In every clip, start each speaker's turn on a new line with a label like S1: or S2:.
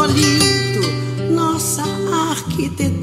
S1: monolito, nossa arquitetura.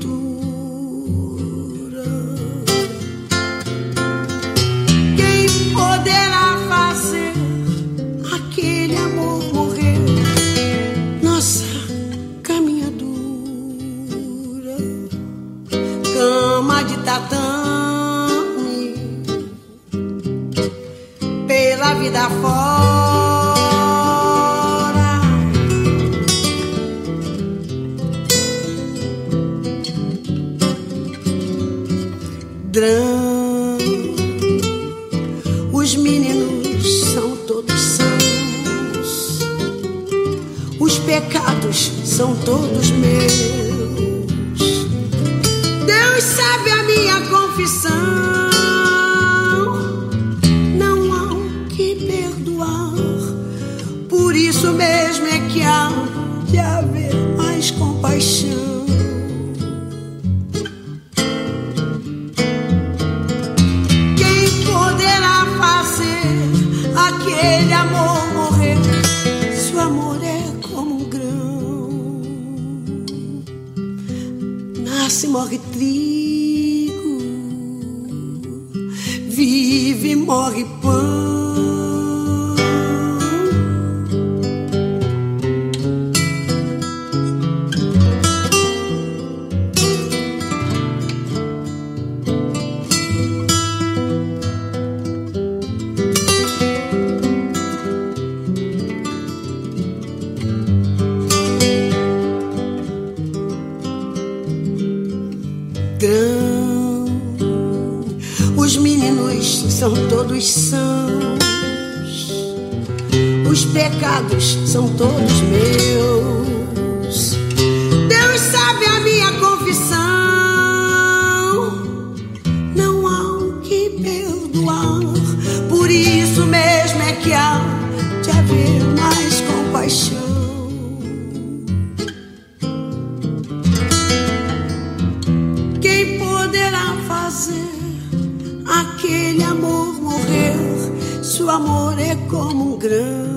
S1: Os meninos são todos sãos, os pecados são todos meus. como um grão.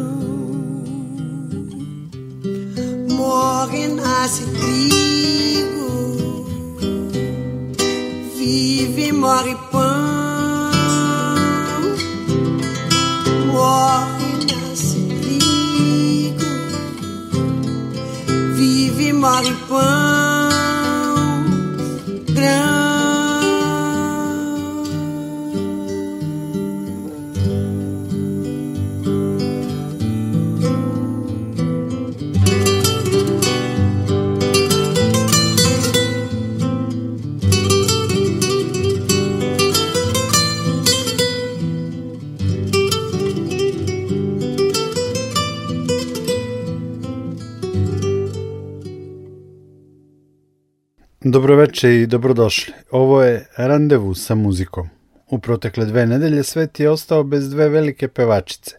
S1: Dobro
S2: veče i dobrodošli. Ovo je Randevu sa muzikom. U protekle dve nedelje svet je ostao bez dve velike pevačice,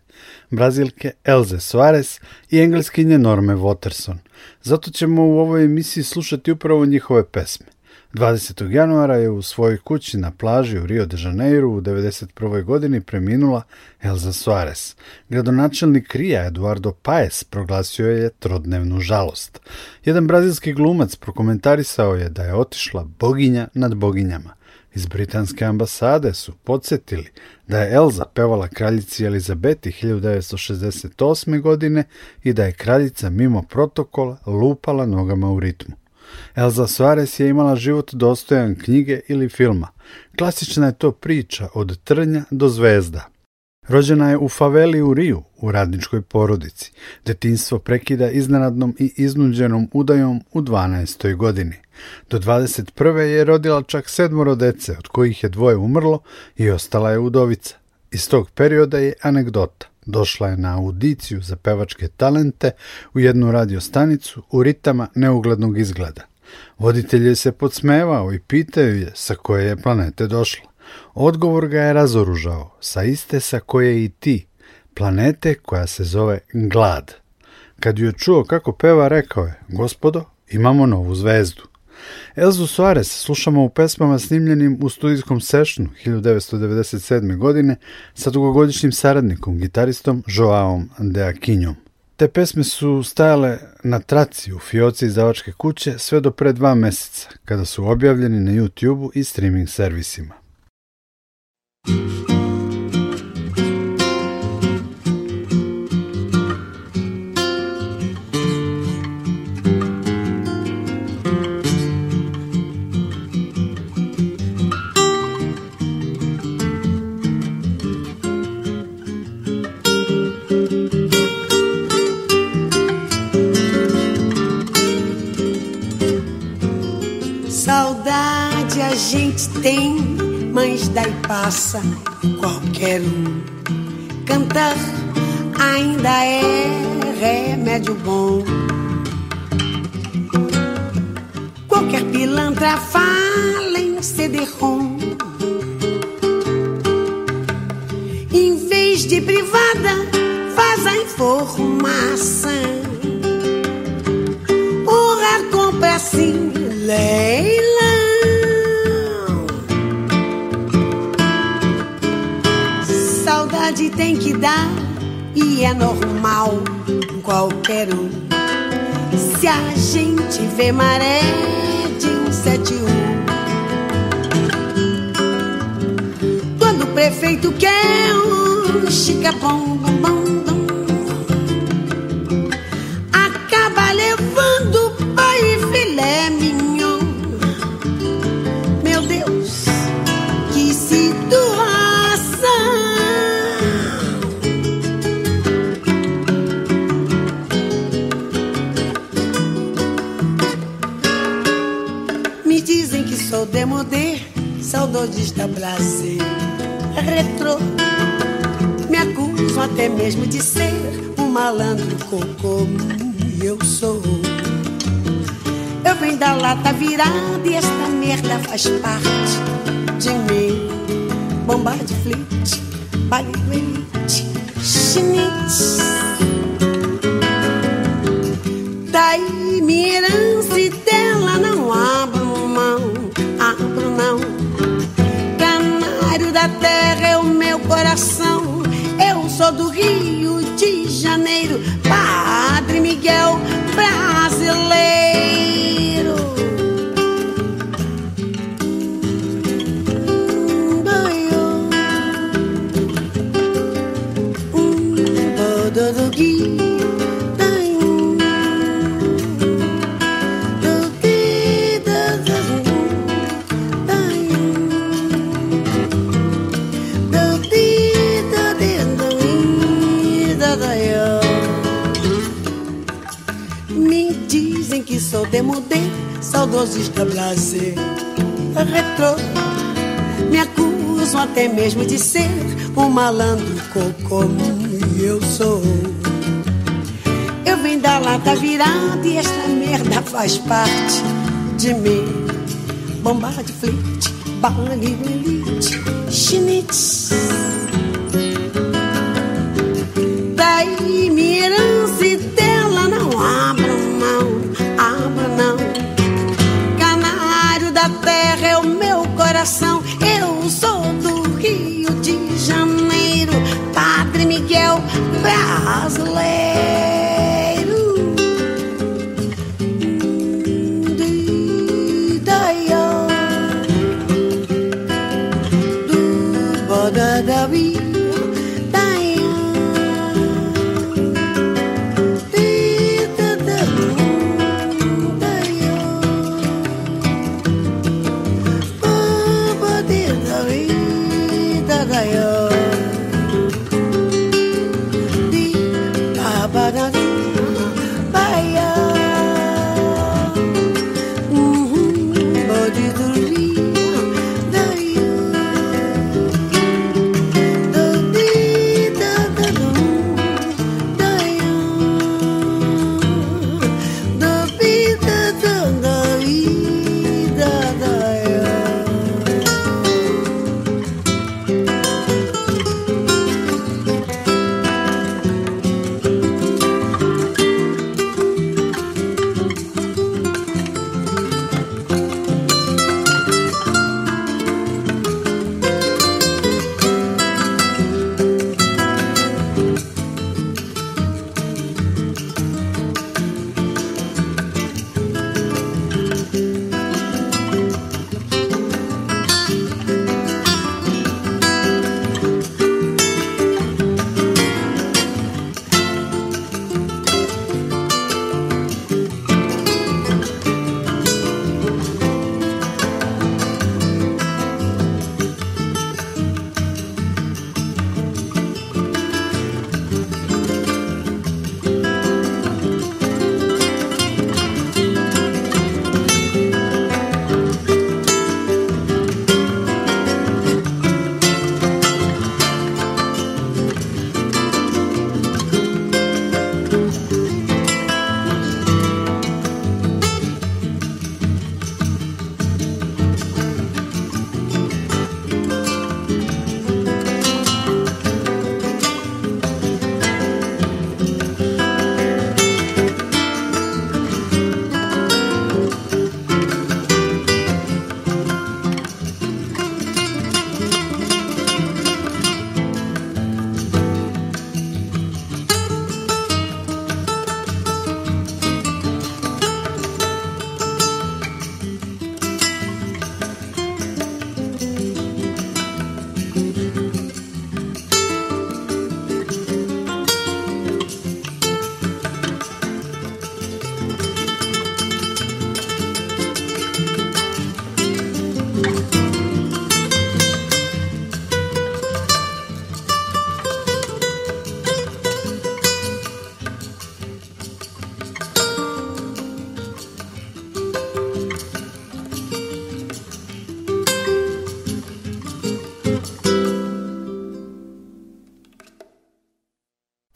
S2: brazilke Elze Suarez i engleskinje Norme Waterson. Zato ćemo u ovoj emisiji slušati upravo njihove pesme. 20. januara je u svojoj kući na plaži u Rio de Janeiro u 1991. godini preminula Elza Soares. Gradonačelnik Rija Eduardo Paes proglasio je trodnevnu žalost. Jedan brazilski glumac prokomentarisao je da je otišla boginja nad boginjama. Iz britanske ambasade su podsjetili da je Elza pevala kraljici Elizabeti 1968. godine i da je kraljica mimo protokola lupala nogama u ritmu. Elza Suarez je imala život dostojan knjige ili filma. Klasična je to priča od trnja do zvezda. Rođena je u faveli u Riju, u radničkoj porodici. Detinstvo prekida iznenadnom i iznuđenom udajom u 12. godini. Do 21. je rodila čak sedmoro dece, od kojih je dvoje umrlo i ostala je udovica. Iz tog perioda je anegdota. Došla je na audiciju za pevačke talente u jednu radiostanicu u ritama neuglednog izgleda. Voditelj je se podsmevao i pitaju je sa koje je planete došla. Odgovor ga je razoružao, sa iste sa koje i ti, planete koja se zove Glad. Kad ju je čuo kako peva, rekao je, gospodo, imamo novu zvezdu. Elzu Soares slušamo u pesmama snimljenim u studijskom sešnu 1997. godine sa dugogodišnjim saradnikom, gitaristom Joaom de Aquinjom. Te pesme su stajale na traci u fioci izdavačke kuće sve do pre dva meseca, kada su objavljeni na YouTube-u i streaming servisima.
S1: Gente tem, mas daí passa qualquer um. Cantar ainda é remédio bom. Qualquer pilantra fala em CD-ROM. Em vez de privada, faz a informação. Honrar compra assim, leilão. Tem que dar e é normal qualquer um. Se a gente vê maré de um sete um. Quando o prefeito quer um chica bom, bom, bom, saudosista blazer, retrô. Me acusam até mesmo de ser um malandro cocô. Eu sou. Eu venho da lata virada e esta merda faz parte de mim. Bomba de flit, baile do elite. Saudosista blazer, retrô. Me acusam até mesmo de ser um malandro. E eu sou. Eu venho da lata virada e esta merda faz parte de mim. Bomba de do elite, chinitz.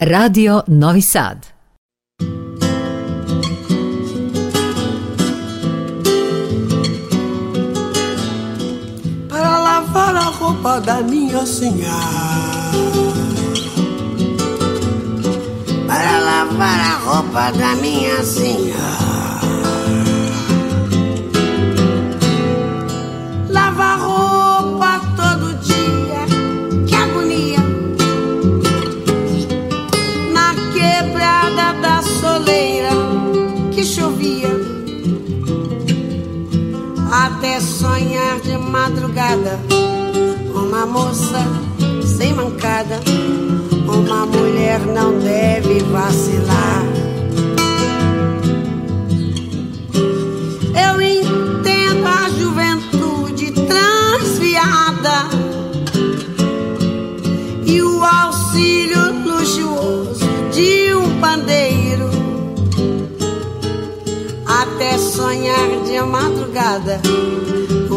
S3: Radio Novi Sad.
S1: Para lavar a roupa da minha senhora. Para lavar a roupa da minha senhora. Madrugada, uma moça sem mancada, uma mulher não deve vacilar. Eu entendo a juventude transviada e o auxílio luxuoso de um pandeiro até sonhar de madrugada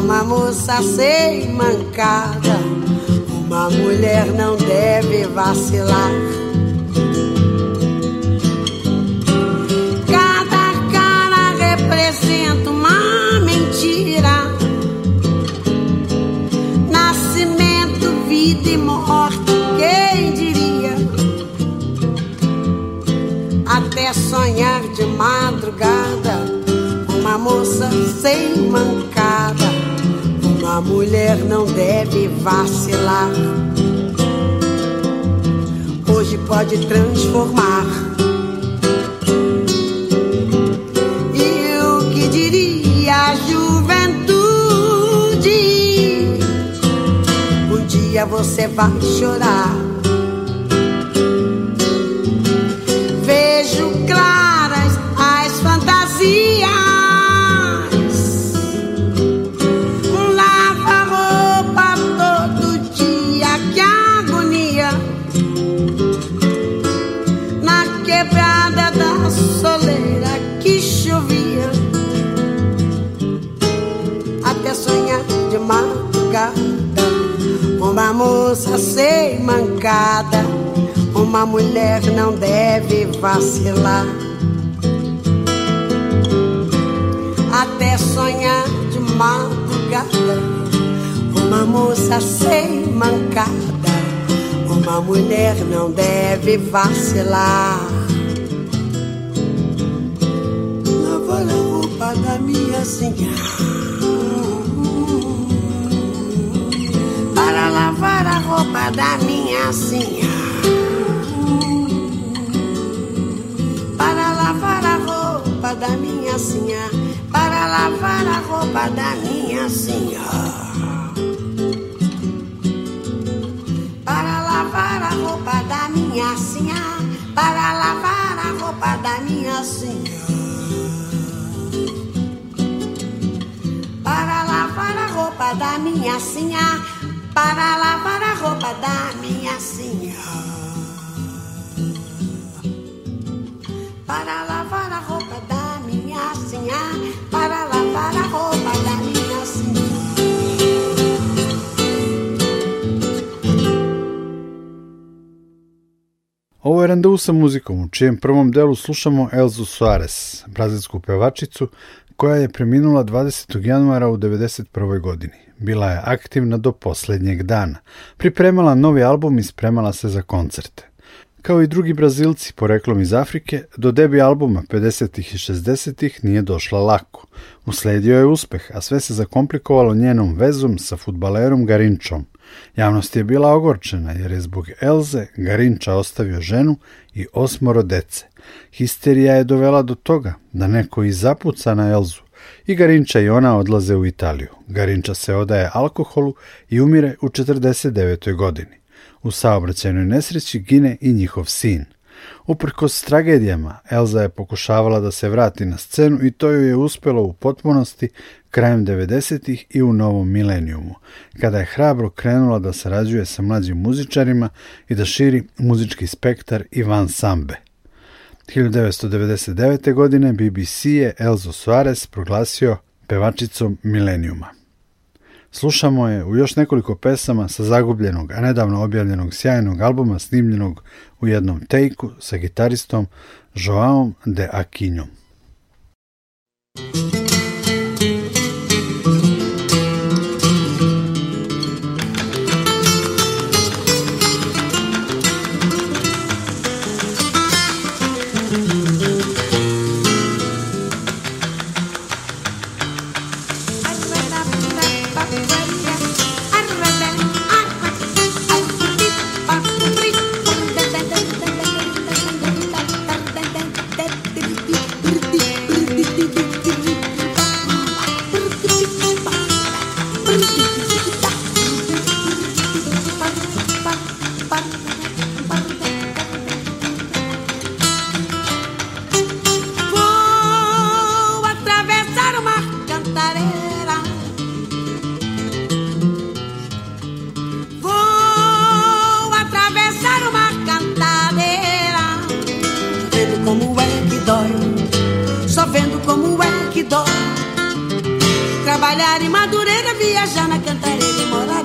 S1: uma moça sem mancada, uma mulher não deve vacilar. Cada cara representa uma mentira. Nascimento, vida e morte, quem diria? Até sonhar de madrugada, uma moça sem mancada a mulher não deve vacilar. Hoje pode transformar. E o que diria a juventude? Um dia você vai chorar. Moça sem mancada. Uma mulher não deve vacilar. Até sonhar de madrugada. Uma moça sem mancada. Uma mulher não deve vacilar. Lava a roupa da minha senhora. Lavar a roupa da minha senhora. Para lavar a roupa da minha senhora. Para lavar a roupa da minha senhora. Para lavar a roupa da minha senhora. Para lavar a roupa da minha senhora. Para lavar a roupa da minha senhora para lavar a roupa da minha senhora. Para lavar a roupa da minha senhora. Para lavar a roupa da minha senhora.
S2: Ovo je randevu sa muzikom, u čijem prvom delu slušamo Elzu Suarez, brazilsku pevačicu, koja je preminula 20. januara u 1991. godini. Bila je aktivna do posljednjeg dana. Pripremala novi album i spremala se za koncerte. Kao i drugi Brazilci poreklom iz Afrike, do debi albuma 50. i 60. nije došla lako. Usledio je uspeh, a sve se zakomplikovalo njenom vezom sa futbalerom Garinčom. Javnost je bila ogorčena jer je zbog Elze Garinča ostavio ženu i osmoro dece. Histerija je dovela do toga da neko i zapuca na Elzu, i Garinča i ona odlaze u Italiju. Garinča se odaje alkoholu i umire u 49. godini. U saobraćajnoj nesreći gine i njihov sin. Uprkos tragedijama, Elza je pokušavala da se vrati na scenu i to joj je uspjelo u potpunosti krajem 90. i u novom milenijumu, kada je hrabro krenula da sarađuje sa mlađim muzičarima i da širi muzički spektar i van sambe. 1999. godine BBC je Elzo Suarez proglasio pevačicom milenijuma. Slušamo je u još nekoliko pesama sa zagubljenog, a nedavno objavljenog sjajnog albuma snimljenog u jednom tejku sa gitaristom Joaom de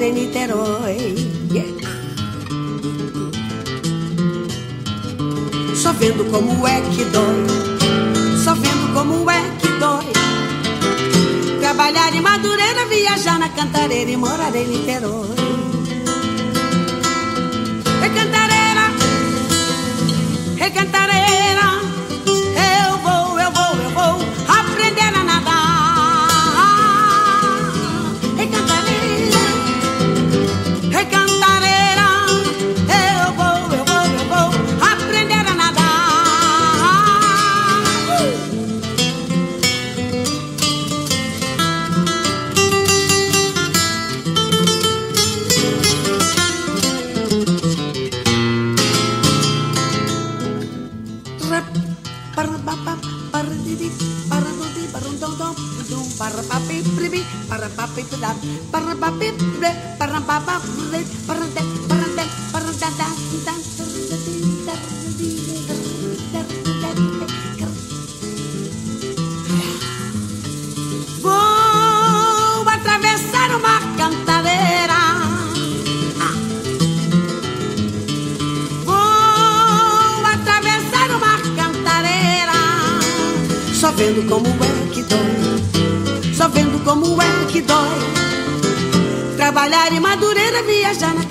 S4: de Niterói. Só vendo como é que dói, só vendo como é que dói. Trabalhar em Madureira, viajar na Cantareira e morar em Niterói. É
S1: Cantareira, é Cantareira. papip ble pernah papa.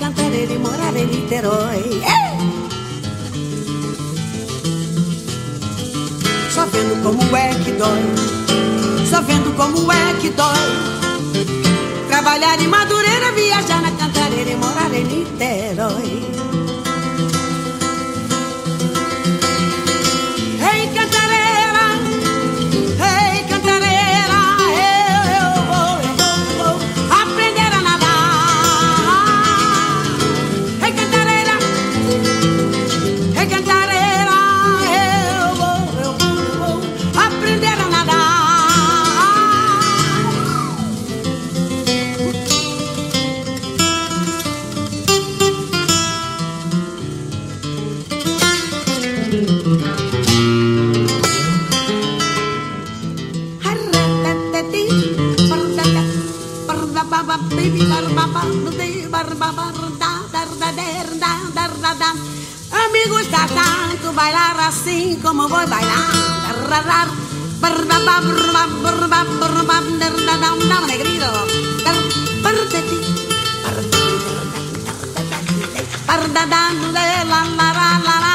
S1: Viajar na cantareira e morar em Niterói.
S4: Só vendo como é que dói só vendo como é que dói. Trabalhar em Madureira, viajar na Cantareira e morar em Niterói. bailar así como voy bailando. Negrito.
S1: Pardadando la la la la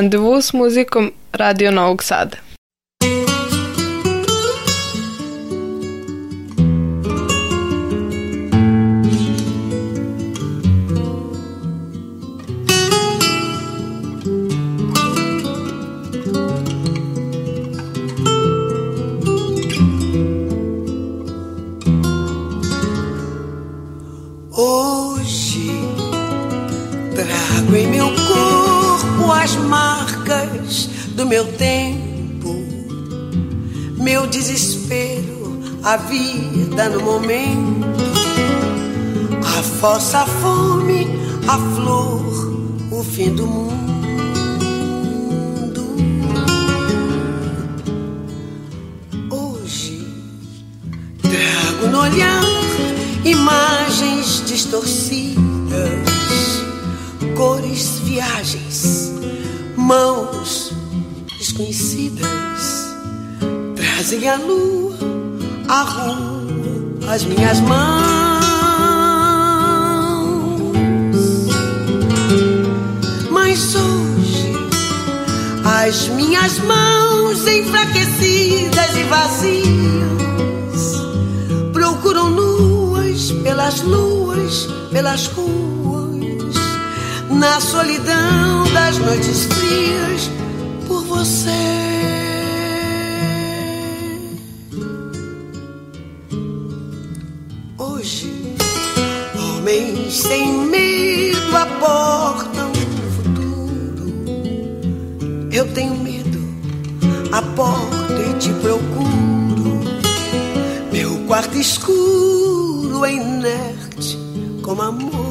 S1: randevu s muzikom Radio Novog Sada. A vida no momento, a fossa, a fome, a flor, o fim do mundo. Hoje trago no olhar imagens distorcidas cores, viagens, mãos desconhecidas trazem a lua, a minhas mãos. Mas hoje as minhas mãos enfraquecidas e vazias procuram nuas pelas luas, pelas ruas na solidão das noites frias por você. Sem medo aportam o futuro. Eu tenho medo, aporto e te procuro. Meu quarto escuro é inerte como amor.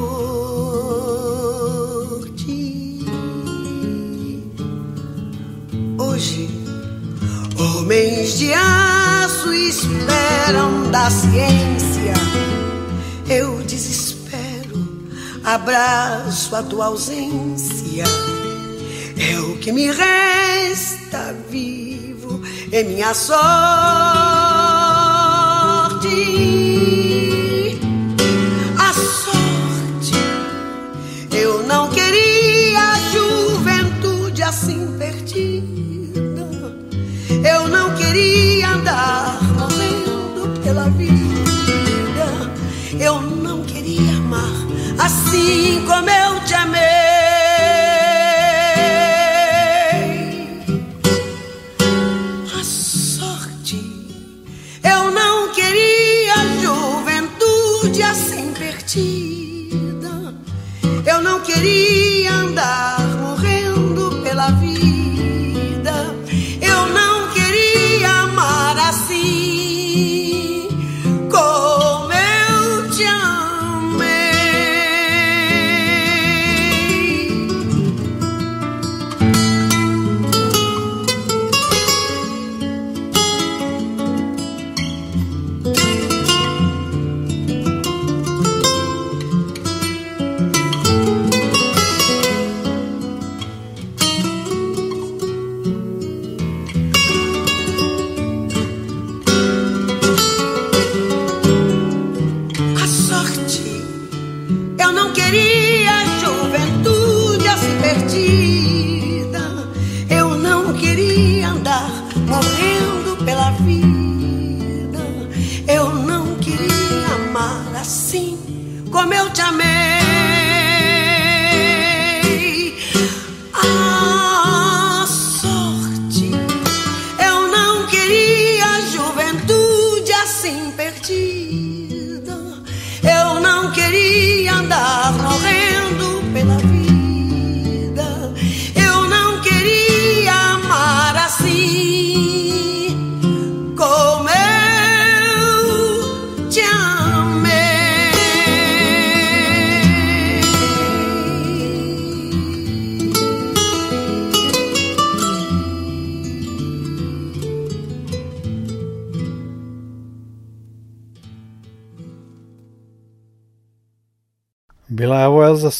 S1: Homens de aço esperam da ciência. Eu abraço a tua ausência. É o que me resta vivo em minha sorte. A sorte, eu não queria a juventude assim perdida. Eu não queria andar assim como eu te amei. A sorte, eu não queria juventude assim perdida. Eu não queria andar morrendo pela vida.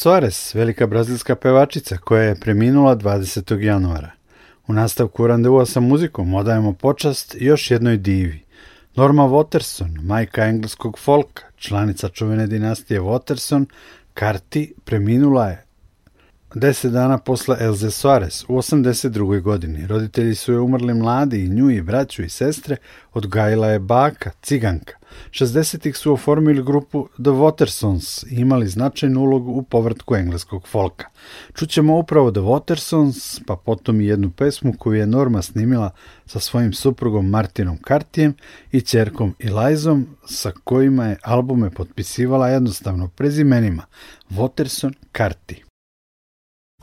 S2: Soares, velika brazilska pevačica koja je preminula 20. januara. U nastavku randevua sa muzikom odajemo počast još jednoj divi. Norma Waterson, majka engleskog folka, članica čuvene dinastije Waterson, Karti preminula je Deset dana posle Elze Soares u 82. godini. Roditelji su je umrli mladi i nju i braću i sestre odgajila je baka, ciganka. 60-ih su oformili grupu The Watersons i imali značajnu ulogu u povratku engleskog folka. Čućemo upravo The Watersons, pa potom i jednu pesmu koju je Norma snimila sa svojim suprugom Martinom Cartijem i čerkom Elizom, sa kojima je albume potpisivala jednostavno prezimenima Waterson Carti.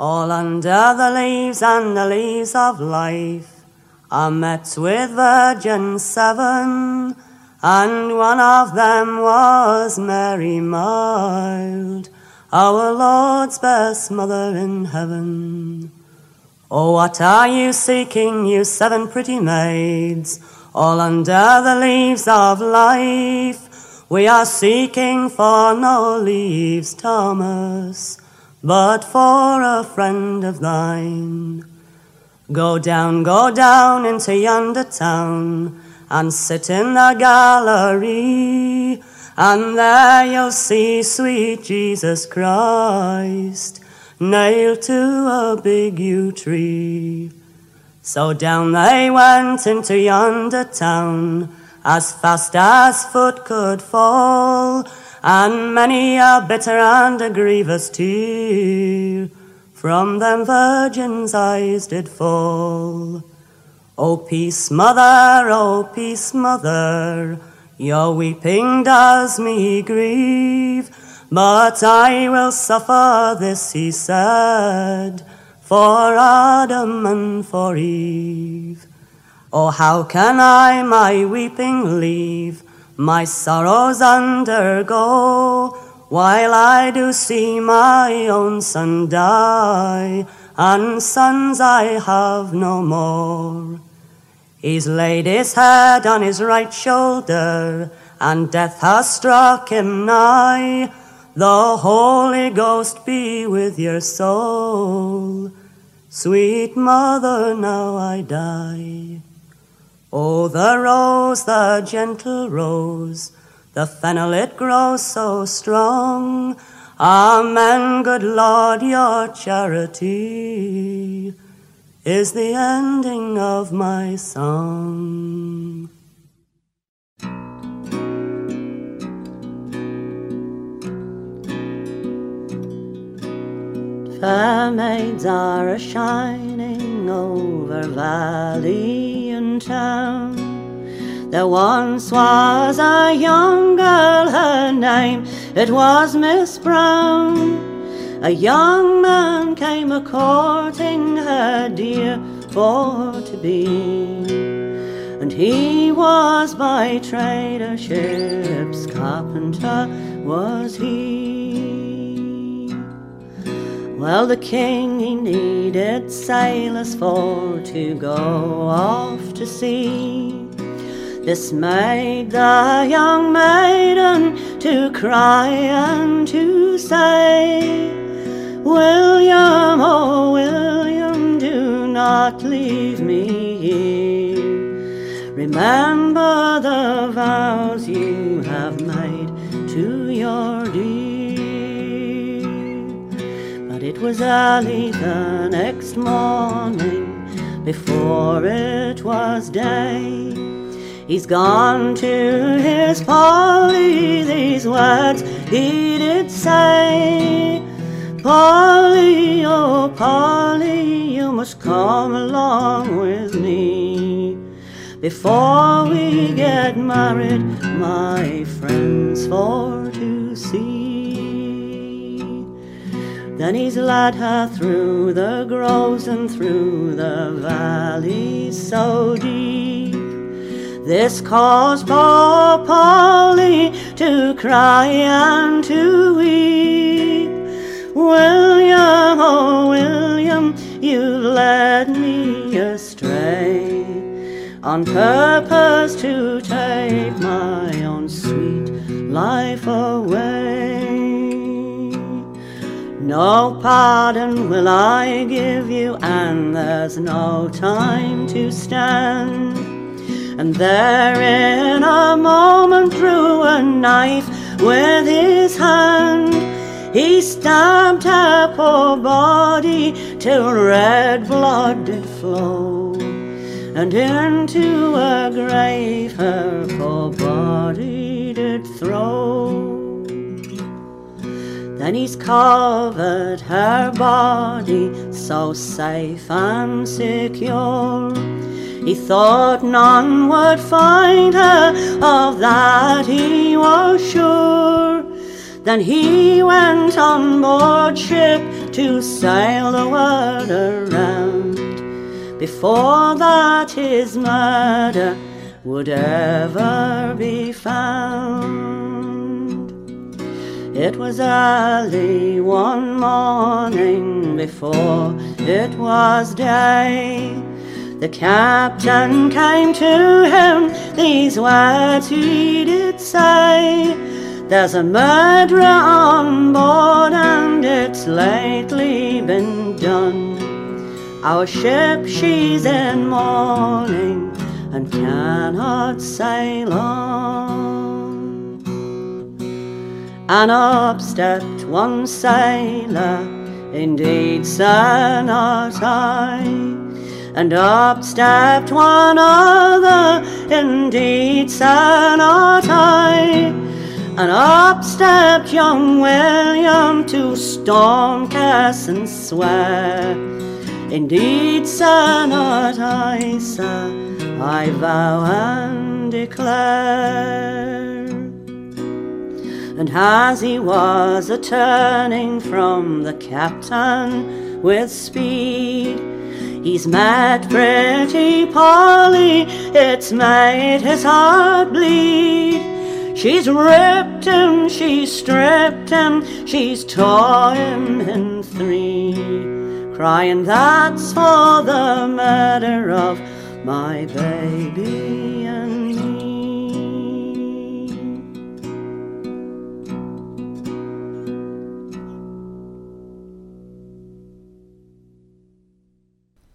S5: All under the leaves and the leaves of life are met with virgins seven, and one of them was Mary Mild, our Lord's best mother in heaven. Oh, what are you seeking, you seven pretty maids, all under the leaves of life? We are seeking for no leaves, Thomas but for a friend of thine. Go down, go down into yonder town and sit in the gallery, and there you'll see sweet Jesus Christ nailed to a big yew tree. So down they went into yonder town as fast as foot could fall and many a bitter and a grievous tear from them virgins' eyes did fall. O peace, mother, O peace, mother, your weeping does me grieve, but I will suffer this, he said, for Adam and for Eve. Oh, how can I my weeping leave? My sorrows undergo, while I do see my own son die, and sons I have no more. He's laid his head on his right shoulder, and death has struck him nigh. The Holy Ghost be with your soul. Sweet mother, now I die. Oh, the rose, the gentle rose, the fennel it grows so strong. Amen, good Lord, your charity is the ending of my song. Fair maids are a shining over valley and town. There once was a young girl, her name it was Miss Brown. A young man came a courting her dear for to be, and he was by trade a ship's carpenter was he. Well, the king he needed sailors for to go off to sea. This made the young maiden to cry and to say, William, oh William, do not leave me here. Remember the vows you have made to your dear. Was early the next morning, before it was day. He's gone to his Polly, these words he did say. Polly, oh Polly, you must come along with me. Before we get married, my friends, for to see. Then he's led her through the groves and through the valleys so deep. This caused poor Polly to cry and to weep. William, oh William, you've led me astray on purpose to take my own sweet life away. No pardon will I give you, and there's no time to stand. And there in a moment drew a knife with his hand. He stabbed her poor body till red blood did flow, and into a grave her poor body did throw. Then he's covered her body so safe and secure. He thought none would find her, of that he was sure. Then he went on board ship to sail the world around before that his murder would ever be found. It was early one morning before it was day. The captain came to him, these words he did say. There's a murderer on board and it's lately been done. Our ship, she's in mourning and cannot sail on. And up stepped one sailor, indeed, sir, not I. And up stepped one other, indeed, sir, not I. And up stepped young William to Stormcast and swear. Indeed, sir, not I, sir, I vow and declare. And as he was a turning from the captain with speed, he's met pretty Polly, it's made his heart bleed. She's ripped him, she's stripped him, she's tore him in three, crying, That's for the murder of my baby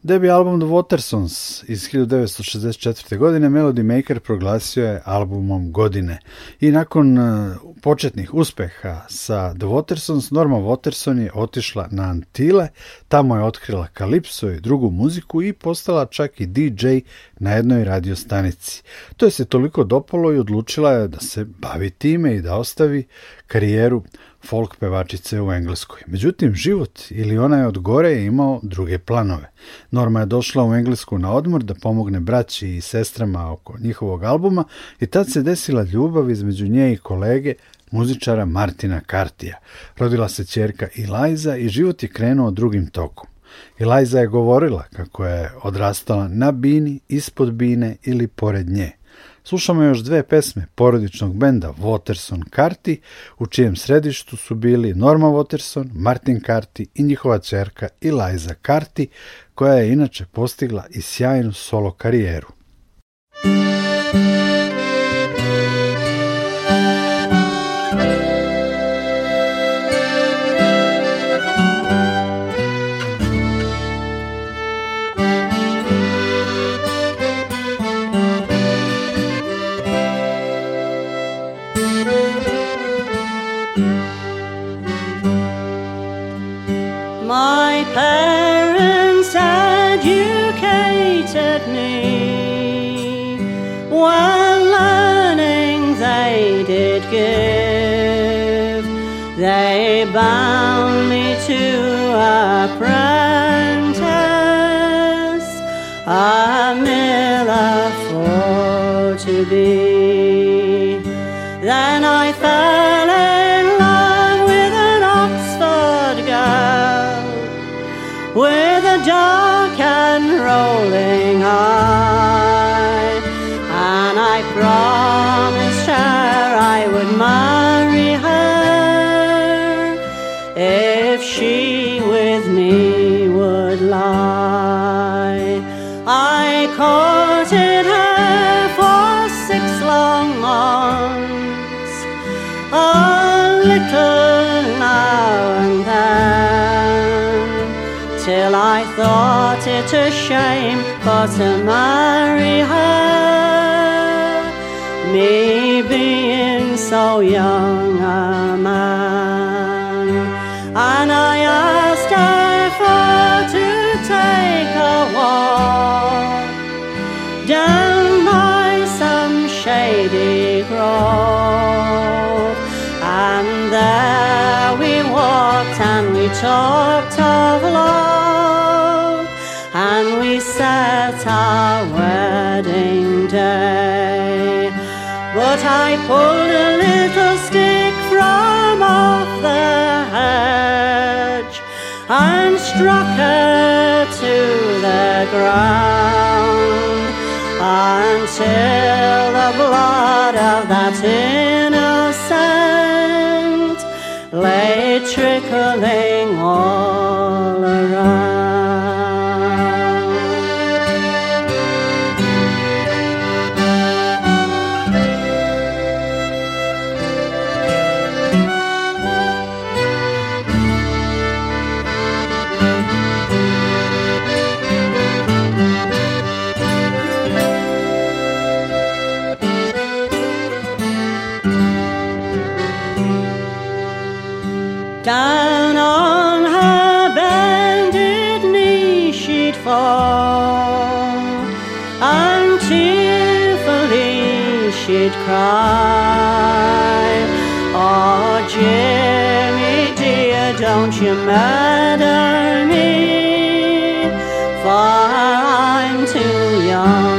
S2: Debi album The Watersons iz 1964. godine Melody Maker proglasio je albumom godine i nakon uh, početnih uspeha sa The Watersons Norma Waterson je otišla na Antile, tamo je otkrila kalipso i drugu muziku i postala čak i DJ na jednoj radio stanici. To je se toliko dopalo i odlučila je da se bavi time i da ostavi karijeru folk pevačice u Engleskoj. Međutim, život ili onaj od gore je imao druge planove. Norma je došla u Englesku na odmor da pomogne braći i sestrama oko njihovog albuma i tad se desila ljubav između nje i kolege muzičara Martina Kartija. Rodila se čerka Eliza i život je krenuo drugim tokom. Eliza je govorila kako je odrastala na bini, ispod bine ili pored nje. Slušamo još dve pesme porodičnog benda Waterson Carty, u čijem središtu su bili Norma Waterson, Martin Carty i njihova čerka Eliza Carty, koja je inače postigla i sjajnu solo karijeru.
S5: My parents educated me, while learning they did give. They bound me to apprentice, a miller rolling eye. And I promised her I would marry her if she with me would lie. I courted her for six long months, a little now and then till I thought it a shame for to marry her, me being so young a man. And I asked her for to take a walk down by some shady grove. And there we walked and we talked of love, But I pulled a little stick from off the hedge and struck her to the ground until the blood of that innocent lay trickling all around. Murder me, for I'm too young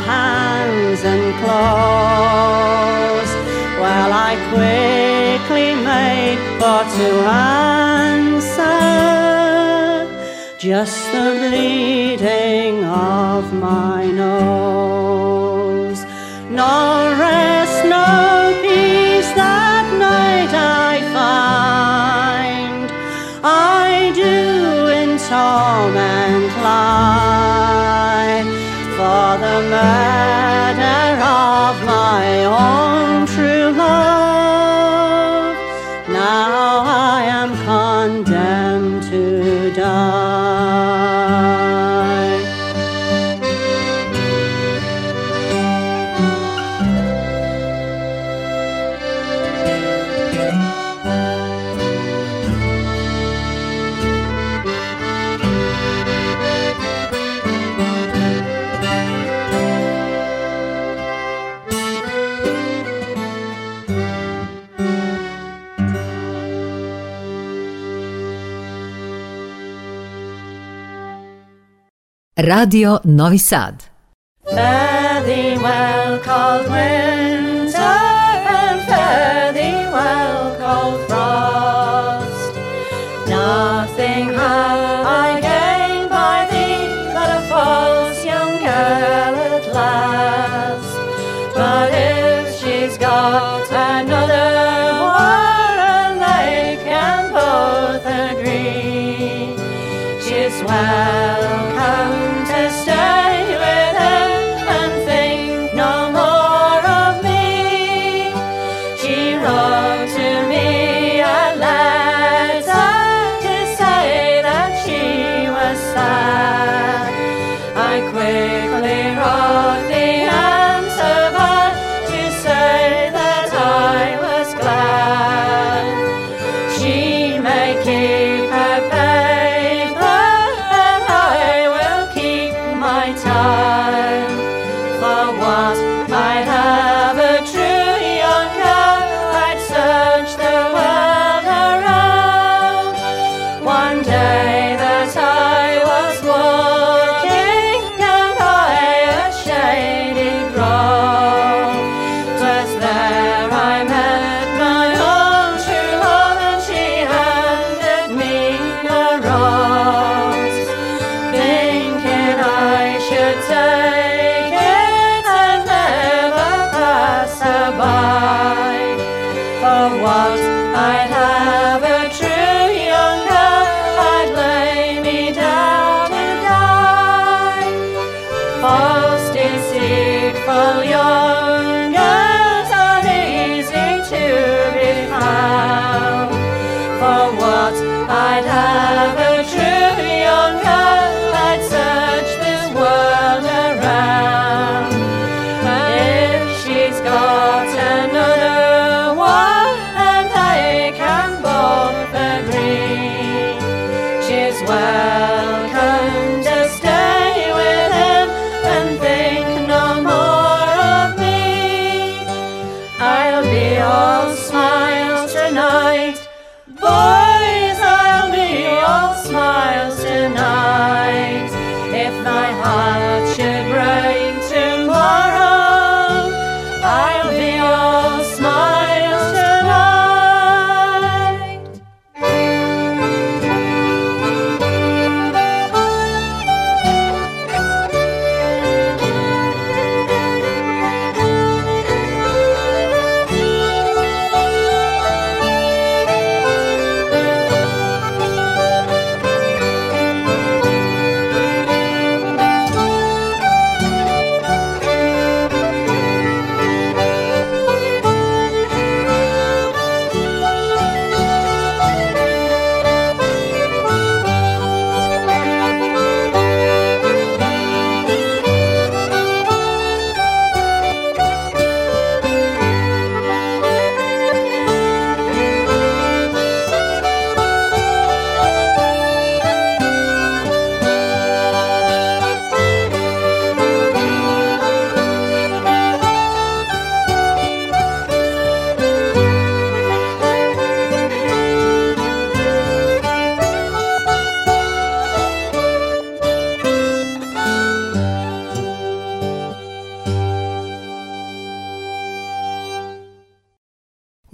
S5: hands and clothes? Well, I quickly made for to answer just the bleeding of my nose. No rest, no peace that night I find. I do in torment lie for the murder of my own
S3: Radio Novi Sad.
S5: Fare thee well, cold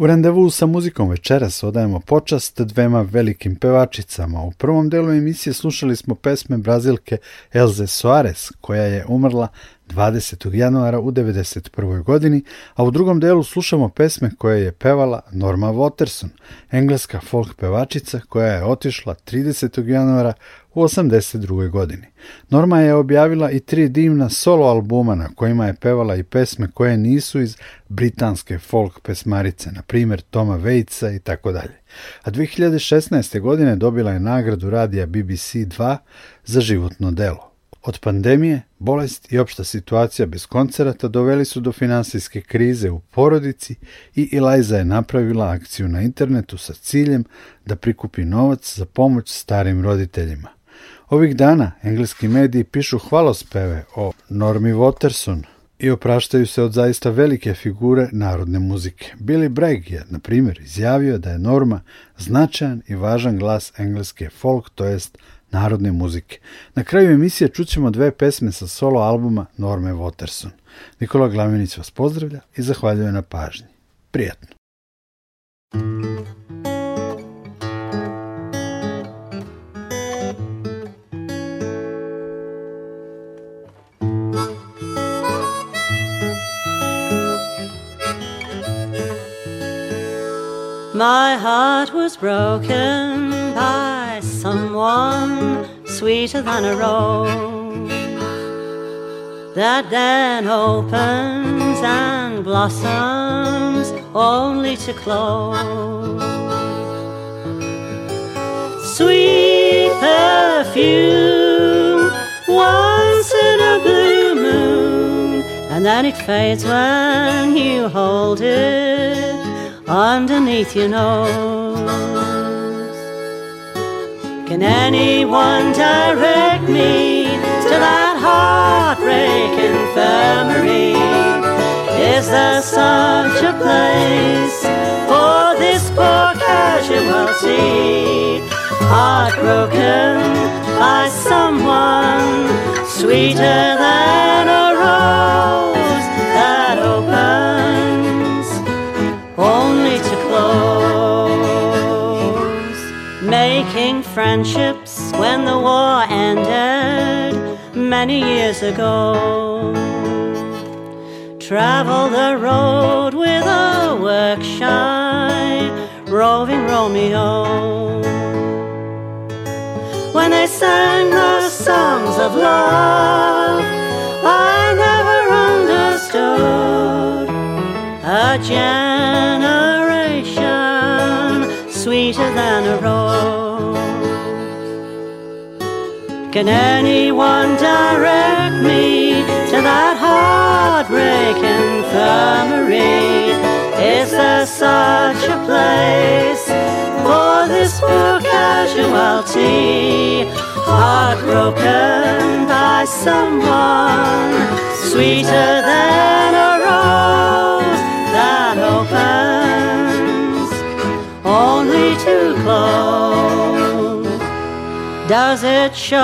S2: U sa muzikom večeras odajemo počast dvema velikim pevačicama. U prvom delu emisije slušali smo pesme Brazilke Elze Soares, koja je umrla 20. januara u 1991. godini, a u drugom delu slušamo pesme koje je pevala Norma Waterson, engleska folk pevačica koja je otišla 30. januara u 82. godini. Norma je objavila i tri divna solo albuma na kojima je pevala i pesme koje nisu iz britanske folk pesmarice, na primjer Toma Waitsa i tako dalje. A 2016. godine dobila je nagradu radija BBC 2 za životno delo. Od pandemije, bolest i opšta situacija bez koncerata doveli su do finansijske krize u porodici i Eliza je napravila akciju na internetu sa ciljem da prikupi novac za pomoć starim roditeljima. Ovih dana engleski mediji pišu hvalospeve o Normi Waterson i opraštaju se od zaista velike figure narodne muzike. Billy Bragg je, na primjer, izjavio da je Norma značajan i važan glas engleske folk, to jest narodne muzike. Na kraju emisije čućemo dve pesme sa solo albuma Norme Waterson. Nikola Glavinić vas pozdravlja i zahvaljuje na pažnji. Prijatno!
S5: My heart was broken by someone sweeter than a rose that then opens and blossoms only to close. Sweet perfume once in a blue moon, and then it fades when you hold it underneath your nose. Can anyone direct me to that heartbreak infirmary? Is there such a place for this poor casualty? Heartbroken by someone sweeter than a friendships when the war ended many years ago. Travel the road with a work shy, roving Romeo. When they sang the songs of love, I never understood a generation sweeter than a rose. Can anyone direct me to that heartbreak infirmary? Is there such a place for this poor casualty? Heartbroken by someone sweeter than a rose that opens only to close. Does it show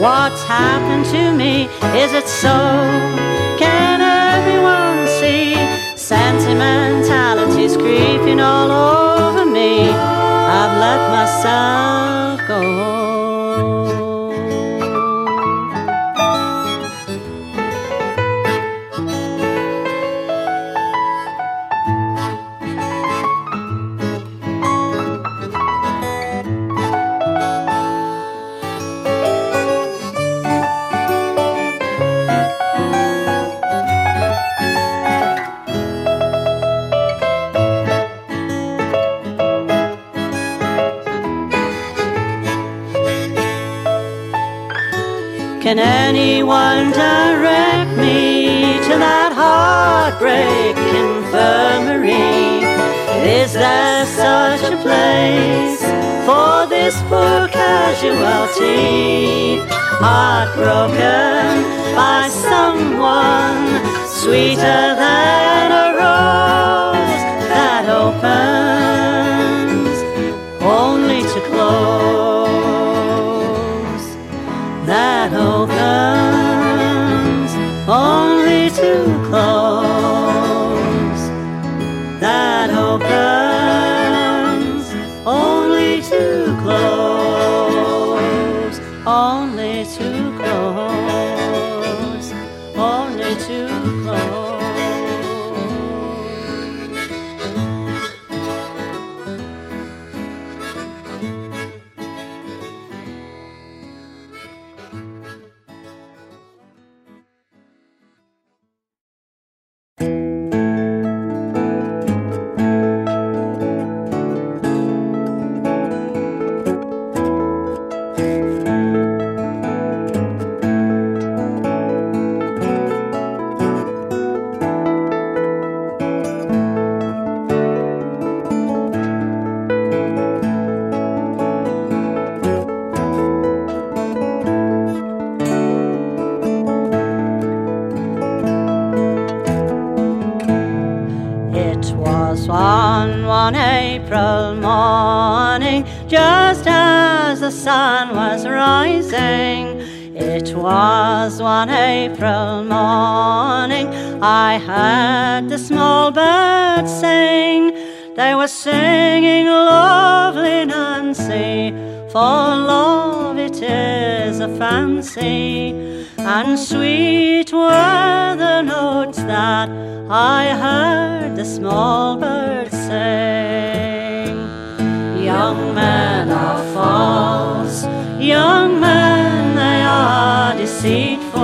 S5: what's happened to me? Is it so? Can everyone see sentimentality's creeping all over me? I've let myself go. Can anyone direct me to that heartbreak infirmary? Is there such a place for this poor casualty? Heartbroken by someone sweeter than a sun was rising. It was one April morning, I heard the small birds sing. They were singing lovely Nancy, for love it is a fancy, and sweet were the notes that I heard the small birds sing. Young false, young men they are deceitful,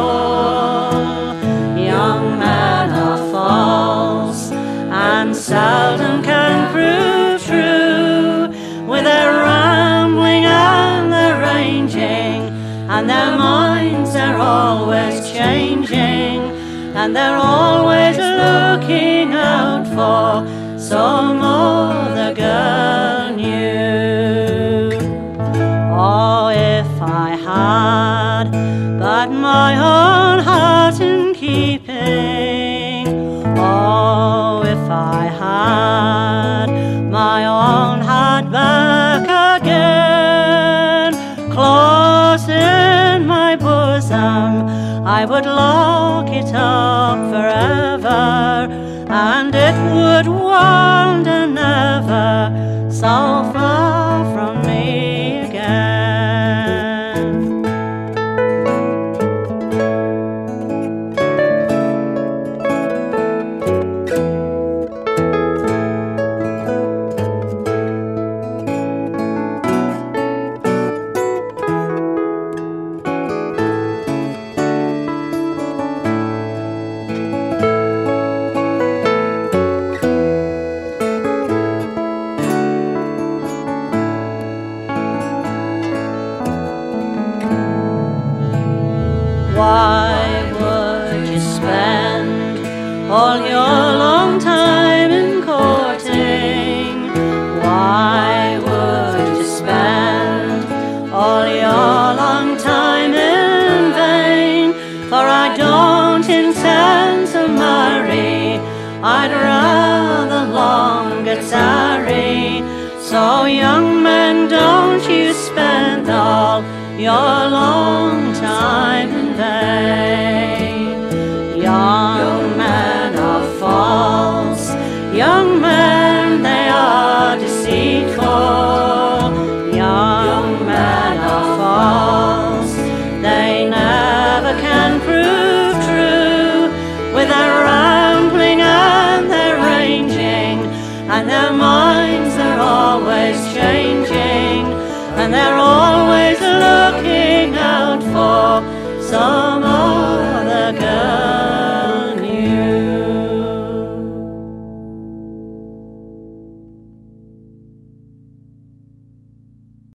S5: young men are false, and seldom can prove true. With their rambling and their ranging, and their minds are always changing, and they're always looking out for some other my own heart in keeping. Oh, if I had my own heart back again, close in my bosom, I would lock it up forever, and it would wander never so far